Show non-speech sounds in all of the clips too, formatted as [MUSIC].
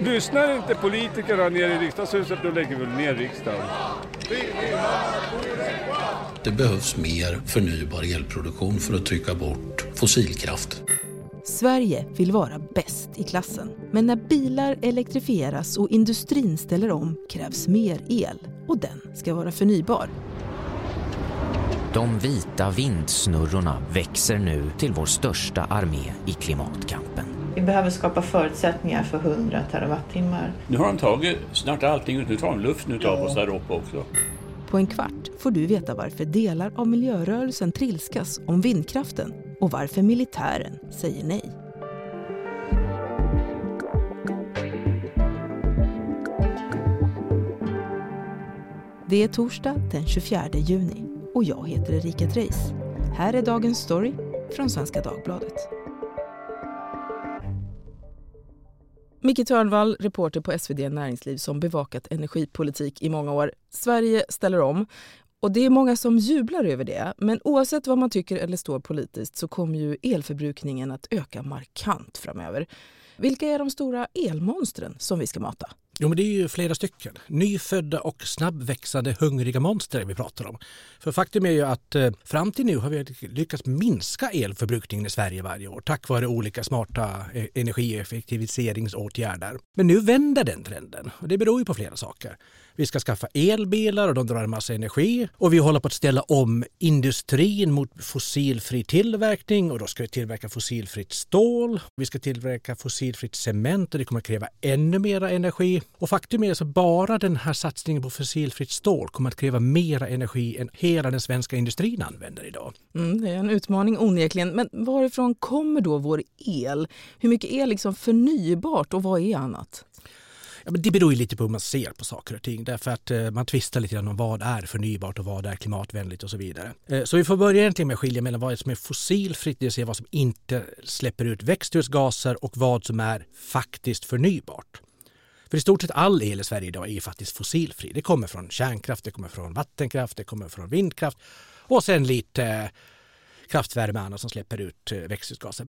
Lyssnar inte politikerna nere i riksdagshuset då lägger vi ner riksdagen. Det behövs mer förnybar elproduktion för att trycka bort fossilkraft. Sverige vill vara bäst i klassen. Men när bilar elektrifieras och industrin ställer om krävs mer el. Och den ska vara förnybar. De vita vindsnurrorna växer nu till vår största armé i klimatkampen. Vi behöver skapa förutsättningar för 100 terawattimmar. Nu har de tagit snart allting, nu tar de luften utav oss där uppe också. På en kvart får du veta varför delar av miljörörelsen trilskas om vindkraften och varför militären säger nej. Det är torsdag den 24 juni och jag heter Erika Dreis. Här är dagens story från Svenska Dagbladet. Micke Törnvall, reporter på SvD Näringsliv som bevakat energipolitik i många år. Sverige ställer om och det är många som jublar över det. Men oavsett vad man tycker eller står politiskt så kommer ju elförbrukningen att öka markant framöver. Vilka är de stora elmonstren som vi ska mata? Jo, men det är ju flera stycken. Nyfödda och snabbväxande hungriga monster vi pratar om. För faktum är ju att eh, fram till nu har vi lyckats minska elförbrukningen i Sverige varje år tack vare olika smarta eh, energieffektiviseringsåtgärder. Men nu vänder den trenden och det beror ju på flera saker. Vi ska skaffa elbilar och de drar en massa energi. Och vi håller på att ställa om industrin mot fossilfri tillverkning och då ska vi tillverka fossilfritt stål. Vi ska tillverka fossilfritt cement och det kommer att kräva ännu mera energi. Och faktum är att bara den här satsningen på fossilfritt stål kommer att kräva mera energi än hela den svenska industrin använder idag. Mm, det är en utmaning onekligen. Men varifrån kommer då vår el? Hur mycket är liksom förnybart och vad är annat? Ja, men det beror ju lite på hur man ser på saker och ting. Därför att eh, man tvistar lite grann om vad är förnybart och vad är klimatvänligt och så vidare. Eh, så vi får börja egentligen med att skilja mellan vad som är fossilfritt, det vill säga vad som inte släpper ut växthusgaser och vad som är faktiskt förnybart. För i stort sett all el i Sverige idag är faktiskt fossilfri. Det kommer från kärnkraft, det kommer från vattenkraft, det kommer från vindkraft och sen lite eh, kraftvärme annat som släpper ut eh, växthusgaser.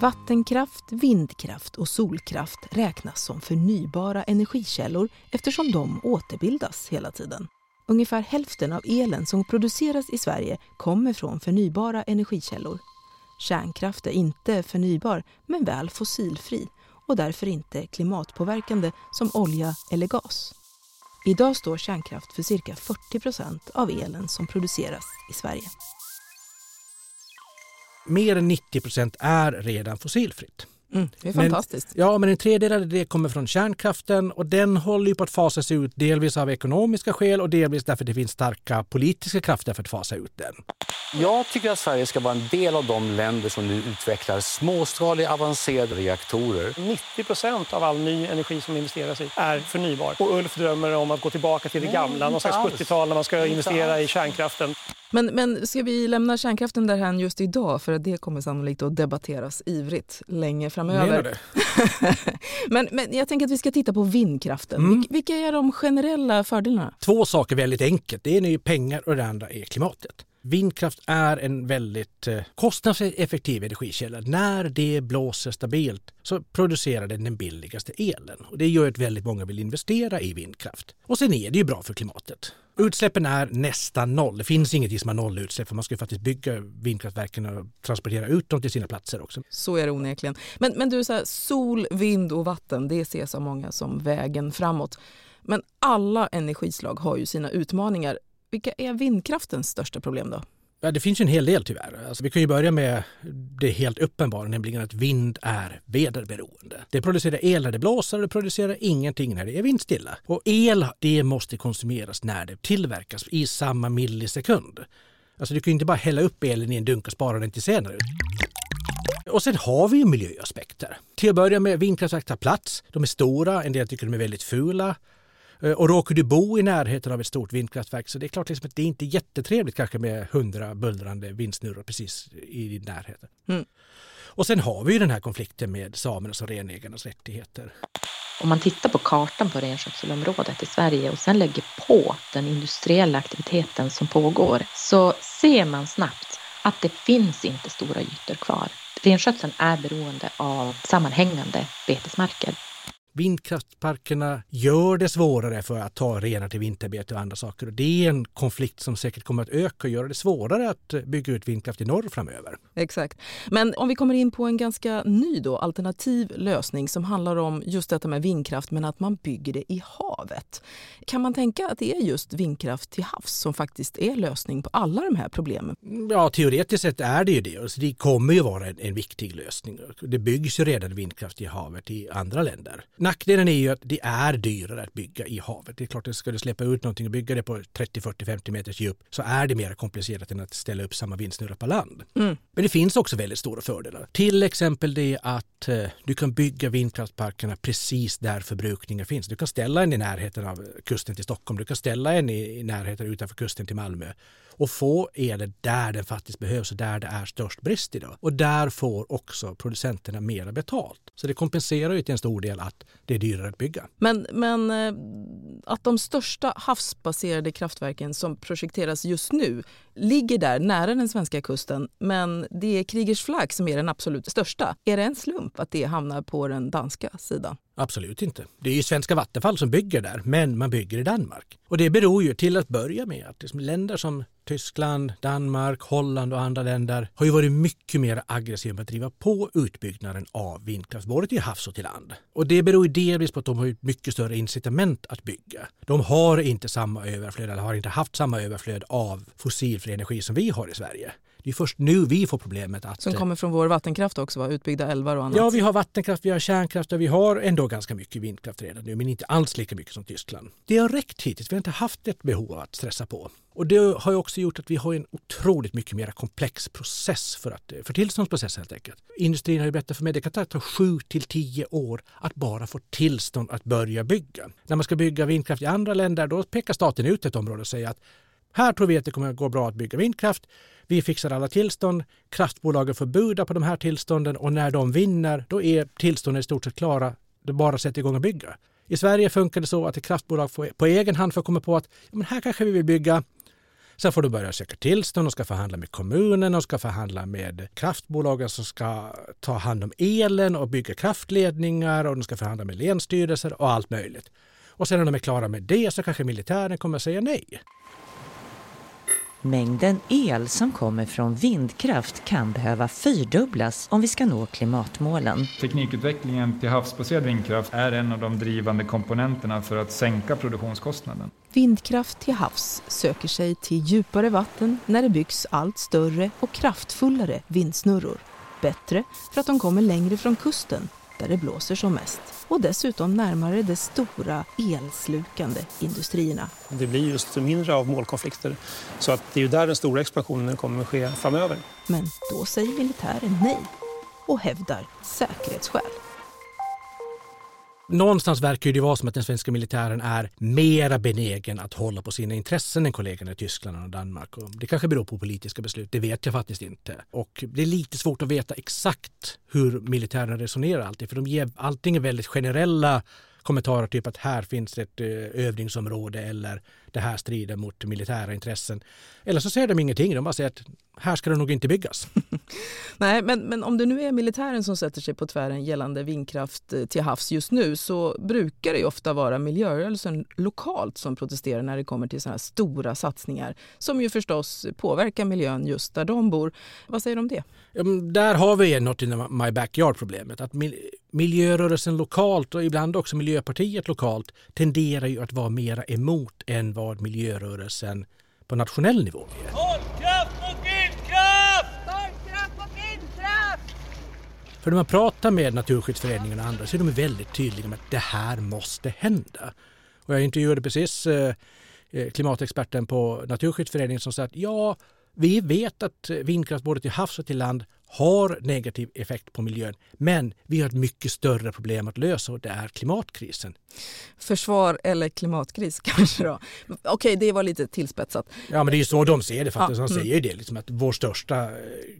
Vattenkraft, vindkraft och solkraft räknas som förnybara energikällor eftersom de återbildas hela tiden. Ungefär hälften av elen som produceras i Sverige kommer från förnybara energikällor. Kärnkraft är inte förnybar, men väl fossilfri och därför inte klimatpåverkande som olja eller gas. Idag står kärnkraft för cirka 40 procent av elen som produceras i Sverige. Mer än 90 procent är redan fossilfritt. Mm, det är Men- fantastiskt. Ja, men en tredjedel av det kommer från kärnkraften och den håller ju på att fasas ut delvis av ekonomiska skäl och delvis därför det finns starka politiska krafter för att fasa ut den. Jag tycker att Sverige ska vara en del av de länder som nu utvecklar småskaliga avancerade reaktorer. 90 procent av all ny energi som investeras i är förnybar. Och Ulf drömmer om att gå tillbaka till det gamla, någon slags alls. 70-tal när man ska investera i kärnkraften. Men, men ska vi lämna kärnkraften därhän just idag? För att det kommer sannolikt att debatteras ivrigt länge framöver. [LAUGHS] Men, men jag tänker att vi ska titta på vindkraften. Mm. Vilk- Vilka är de generella fördelarna? Två saker väldigt enkelt. Det ena är pengar och det andra är klimatet. Vindkraft är en väldigt eh, kostnadseffektiv energikälla. När det blåser stabilt så producerar den den billigaste elen. Och det gör att väldigt många vill investera i vindkraft. Och sen är det ju bra för klimatet. Utsläppen är nästan noll. Det finns inget som har noll utsläpp för man ska ju faktiskt bygga vindkraftverken och transportera ut dem till sina platser också. Så är det onekligen. Men, men du, så här, sol, vind och vatten, det ses av många som vägen framåt. Men alla energislag har ju sina utmaningar. Vilka är vindkraftens största problem då? Ja, det finns ju en hel del tyvärr. Alltså, vi kan ju börja med det helt uppenbara, nämligen att vind är väderberoende. Det producerar el när det blåser och det producerar ingenting när det är vindstilla. Och el, det måste konsumeras när det tillverkas i samma millisekund. Alltså du kan ju inte bara hälla upp elen i en dunk och spara den till senare. Och sen har vi ju miljöaspekter. Till att börja med, vindkraftverk tar plats. De är stora, en del tycker de är väldigt fula. Eh, Och råkar du bo i närheten av ett stort vindkraftverk så det är klart liksom att det är inte jättetrevligt kanske med hundra bullrande vindsnurror precis i din närhet. Mm. Och sen har vi ju den här konflikten med samernas och renägarnas rättigheter. Om man tittar på kartan på renskötselområdet i Sverige och sen lägger på den industriella aktiviteten som pågår så ser man snabbt att det finns inte stora ytor kvar. Renskötseln är beroende av sammanhängande betesmarker. Vindkraftsparkerna gör det svårare för att ta renar till vinterbete och andra saker. Och det är en konflikt som säkert kommer att öka och göra det svårare att bygga ut vindkraft i norr framöver. Exakt. Men om vi kommer in på en ganska ny då, alternativ lösning som handlar om just detta med vindkraft men att man bygger det i havet. Kan man tänka att det är just vindkraft till havs som faktiskt är lösning på alla de här problemen? Ja, teoretiskt sett är det ju det. Och det kommer ju vara en, en viktig lösning. Det byggs ju redan vindkraft i havet i andra länder. Nackdelen är ju att det är dyrare att bygga i havet. Det är klart att ska du släppa ut någonting och bygga det på 30, 40, 50 meters djup så är det mer komplicerat än att ställa upp samma vindsnurra på land. Mm. Men det finns också väldigt stora fördelar. Till exempel det att eh, du kan bygga vindkraftsparkerna precis där förbrukningen finns. Du kan ställa en i närheten av kusten till Stockholm. Du kan ställa en i närheten utanför kusten till Malmö och få elen där den faktiskt behövs och där det är störst brist idag. Och där får också producenterna mera betalt. Så det kompenserar ju till en stor del att det är dyrare att bygga. Men, men eh, att de största havsbaserade kraftverken som projekteras just nu ligger där nära den svenska kusten men det är Kriegers flagg som är den absolut största. Är det en slump att det hamnar på den danska sidan? Absolut inte. Det är ju svenska Vattenfall som bygger där, men man bygger i Danmark. Och det beror ju till att börja med att liksom länder som Tyskland, Danmark, Holland och andra länder har ju varit mycket mer aggressiva med att driva på utbyggnaden av vindkraft, både till havs och till land. Och det beror ju delvis på att de har ett mycket större incitament att bygga. De har inte samma överflöd, eller har inte haft samma överflöd av fossilfri energi som vi har i Sverige. Det är först nu vi får problemet att... Som kommer från vår vattenkraft också, va? utbyggda älvar och annat? Ja, vi har vattenkraft, vi har kärnkraft och vi har ändå ganska mycket vindkraft redan nu, men inte alls lika mycket som Tyskland. Det har räckt hittills, vi har inte haft ett behov av att stressa på. Och det har också gjort att vi har en otroligt mycket mer komplex process för, att, för tillståndsprocess helt enkelt. Industrin har ju berättat för mig det kan ta 7 till 10 år att bara få tillstånd att börja bygga. När man ska bygga vindkraft i andra länder då pekar staten ut ett område och säger att här tror vi att det kommer att gå bra att bygga vindkraft. Vi fixar alla tillstånd. Kraftbolagen får buda på de här tillstånden och när de vinner då är tillstånden i stort sett klara. Det är bara att sätta igång och bygga. I Sverige funkar det så att ett kraftbolag får, på egen hand får komma på att men här kanske vi vill bygga. Sen får du börja söka tillstånd och ska förhandla med kommunen och ska förhandla med kraftbolagen som ska ta hand om elen och bygga kraftledningar och de ska förhandla med länsstyrelser och allt möjligt. Och sen när de är klara med det så kanske militären kommer att säga nej. Mängden el som kommer från vindkraft kan behöva fyrdubblas om vi ska nå klimatmålen. Teknikutvecklingen till havsbaserad vindkraft är en av de drivande komponenterna för att sänka produktionskostnaden. Vindkraft till havs söker sig till djupare vatten när det byggs allt större och kraftfullare vindsnurror. Bättre för att de kommer längre från kusten där det blåser som mest och dessutom närmare de stora elslukande industrierna. Det blir just mindre av målkonflikter. Så att det är där den stora expansionen kommer att ske framöver. Men då säger militären nej och hävdar säkerhetsskäl. Någonstans verkar det vara som att den svenska militären är mera benägen att hålla på sina intressen än kollegorna i Tyskland och Danmark. Och det kanske beror på politiska beslut, det vet jag faktiskt inte. Och det är lite svårt att veta exakt hur militären resonerar alltid, för de ger allting väldigt generella kommentarer, typ att här finns ett eh, övningsområde eller det här strider mot militära intressen. Eller så säger de ingenting, de bara säger att här ska det nog inte byggas. [LAUGHS] Nej, men, men om det nu är militären som sätter sig på tvären gällande vindkraft till havs just nu så brukar det ju ofta vara miljörörelsen lokalt som protesterar när det kommer till sådana här stora satsningar som ju förstås påverkar miljön just där de bor. Vad säger du om det? Där har vi något i my backyard-problemet. Att miljörörelsen lokalt och ibland också Miljöpartiet lokalt tenderar ju att vara mera emot än vad miljörörelsen på nationell nivå är. Kolkraft mot vindkraft! Kolkraft mot vindkraft! För när man pratar med Naturskyddsföreningen och andra så är de väldigt tydliga med att det här måste hända. Och jag intervjuade precis eh, klimatexperten på Naturskyddsföreningen som sa att ja, vi vet att vindkraft både till havs och till land har negativ effekt på miljön. Men vi har ett mycket större problem att lösa och det är klimatkrisen. Försvar eller klimatkris [LAUGHS] kanske då? Okej, okay, det var lite tillspetsat. Ja, men det är ju så de ser det faktiskt. Ja. De mm. säger det, liksom, att vår största eh,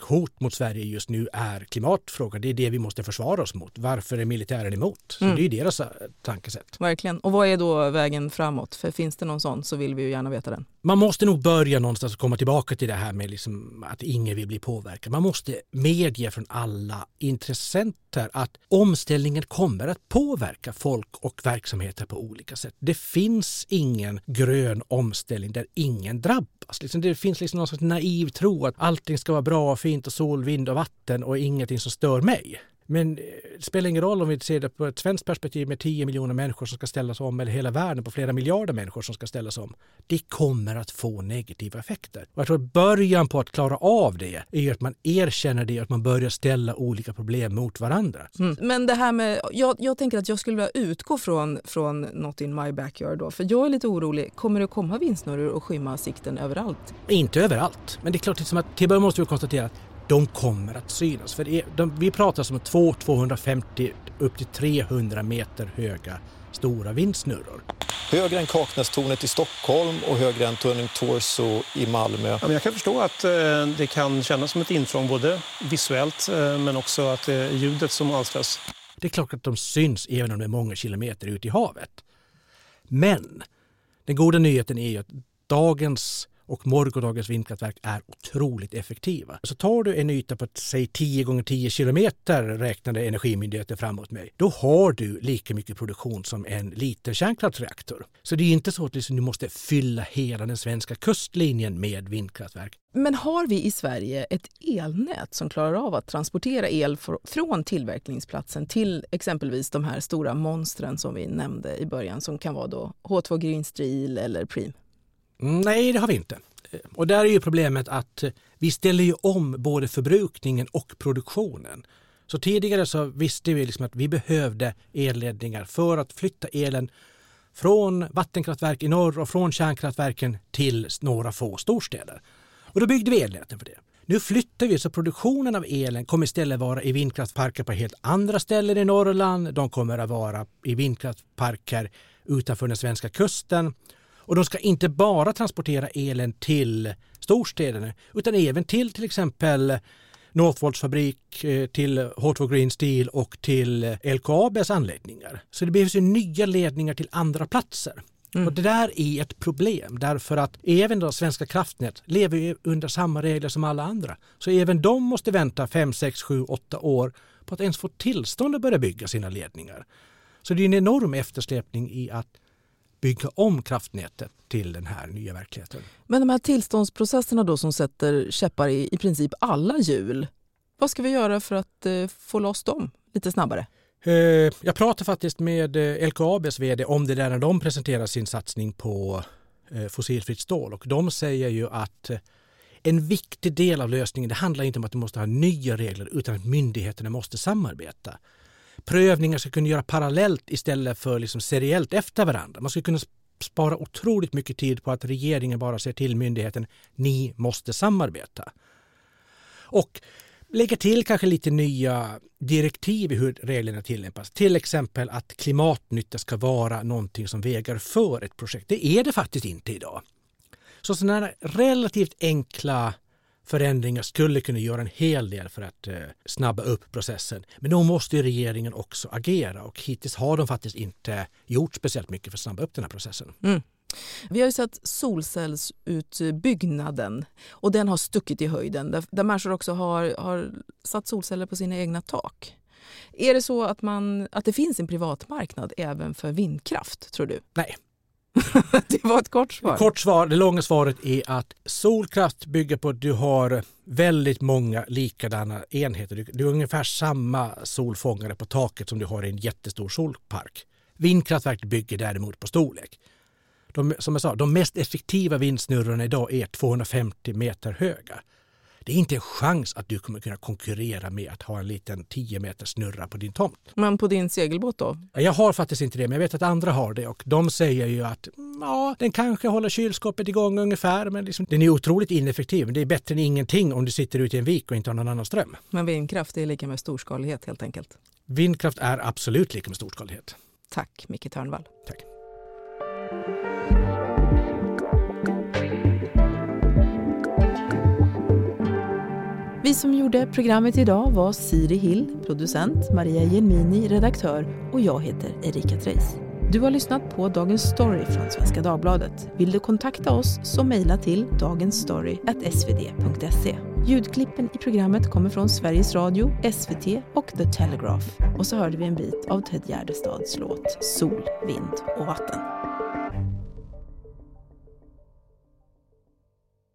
hot mot Sverige just nu är klimatfrågan. Det är det vi måste försvara oss mot. Varför är militären emot? Så mm. det är deras eh, tankesätt. Verkligen. Och vad är då vägen framåt? För finns det någon sån så vill vi ju gärna veta den. Man måste nog börja någonstans och komma tillbaka till det här med liksom att ingen vill bli påverkad. Man måste medge från alla intressenter att omställningen kommer att påverka folk och verksamheter på olika sätt. Det finns ingen grön omställning där ingen drabbas. Liksom det finns liksom någon sorts naiv tro att allting ska vara bra och fint och sol, vind och vatten och ingenting som stör mig. Men eh, det spelar ingen roll om vi ser det på ett svenskt perspektiv med 10 miljoner människor som ska ställas om eller hela världen på flera miljarder människor som ska ställas om. Det kommer att få negativa effekter. Och jag tror att början på att klara av det är att man erkänner det och att man börjar ställa olika problem mot varandra. Mm. Men det här med, jag, jag, tänker att jag skulle vilja utgå från, från Not in my backyard då, för jag är lite orolig. Kommer det komma vindsnurror och skymma sikten överallt? Inte överallt, men det är klart liksom att till början måste vi konstatera att de kommer att synas. För de, vi pratar om 200-250 upp till 300 meter höga stora vindsnurror. Högre än Kaknästornet i Stockholm och högre än Turning Torso i Malmö. Ja, men jag kan förstå att eh, det kan kännas som ett intrång både visuellt eh, men också att det är ljudet som alstras. Det är klart att de syns även om det är många kilometer ut i havet. Men den goda nyheten är ju att dagens och morgondagens vindkraftverk är otroligt effektiva. Så tar du en yta på säg 10 gånger 10 kilometer räknade Energimyndigheten framåt mig, då har du lika mycket produktion som en liten kärnkraftsreaktor. Så det är inte så att liksom du måste fylla hela den svenska kustlinjen med vindkraftverk. Men har vi i Sverige ett elnät som klarar av att transportera el från tillverkningsplatsen till exempelvis de här stora monstren som vi nämnde i början som kan vara då H2 Green Steel eller Preem? Nej, det har vi inte. Och där är ju problemet att eh, vi ställer ju om både förbrukningen och produktionen. Så tidigare så visste vi liksom att vi behövde elledningar för att flytta elen från vattenkraftverk i norr och från kärnkraftverken till några få storstäder. Och då byggde vi elnäten för det. Nu flyttar vi så produktionen av elen kommer istället vara i vindkraftparker på helt andra ställen i Norrland. De kommer att vara i vindkraftparker utanför den svenska kusten och de ska inte bara transportera elen till storstäderna utan även till till exempel Northvolts fabrik, eh, till H2 Green Steel och till LKABs anläggningar. Så det behövs ju nya ledningar till andra platser. Mm. Och det där är ett problem därför att även då Svenska kraftnät lever under samma regler som alla andra. Så även de måste vänta 5, 6, 7, 8 år på att ens få tillstånd att börja bygga sina ledningar. Så det är en enorm eftersläpning i att bygga om kraftnätet till den här nya verkligheten. Men de här tillståndsprocesserna då som sätter käppar i, i princip alla hjul. Vad ska vi göra för att eh, få loss dem lite snabbare? Eh, jag pratade faktiskt med eh, LKABs vd om det där när de presenterade sin satsning på eh, fossilfritt stål och de säger ju att en viktig del av lösningen det handlar inte om att du måste ha nya regler utan att myndigheterna måste samarbeta prövningar ska kunna göra parallellt istället för liksom seriellt efter varandra. Man ska kunna spara otroligt mycket tid på att regeringen bara säger till myndigheten ni måste samarbeta. Och lägga till kanske lite nya direktiv i hur reglerna tillämpas. Till exempel att klimatnytta ska vara någonting som väger för ett projekt. Det är det faktiskt inte idag. Så sådana relativt enkla förändringar skulle kunna göra en hel del för att eh, snabba upp processen. Men då måste regeringen också agera och hittills har de faktiskt inte gjort speciellt mycket för att snabba upp den här processen. Mm. Vi har ju sett solcellsutbyggnaden och den har stuckit i höjden där, där människor också har, har satt solceller på sina egna tak. Är det så att, man, att det finns en privatmarknad även för vindkraft, tror du? Nej, [LAUGHS] det var ett kort svar. Kort svar. Det långa svaret är att solkraft bygger på att du har väldigt många likadana enheter. Du har ungefär samma solfångare på taket som du har i en jättestor solpark. Vindkraftverk bygger däremot på storlek. De, som jag sa, de mest effektiva vindsnurrorna idag är 250 meter höga. Det är inte en chans att du kommer kunna konkurrera med att ha en liten 10 meter snurra på din tomt. Men på din segelbåt då? Jag har faktiskt inte det, men jag vet att andra har det och de säger ju att ja, den kanske håller kylskåpet igång ungefär, men liksom, den är otroligt ineffektiv. Det är bättre än ingenting om du sitter ute i en vik och inte har någon annan ström. Men vindkraft är lika med storskalighet helt enkelt? Vindkraft är absolut lika med storskalighet. Tack Micke Törnvall. Tack. Vi som gjorde programmet idag var Siri Hill, producent, Maria Jelmini, redaktör och jag heter Erika Treijs. Du har lyssnat på Dagens Story från Svenska Dagbladet. Vill du kontakta oss så mejla till dagensstory.svd.se. Ljudklippen i programmet kommer från Sveriges Radio, SVT och The Telegraph. Och så hörde vi en bit av Ted Gärdestads låt Sol, vind och vatten.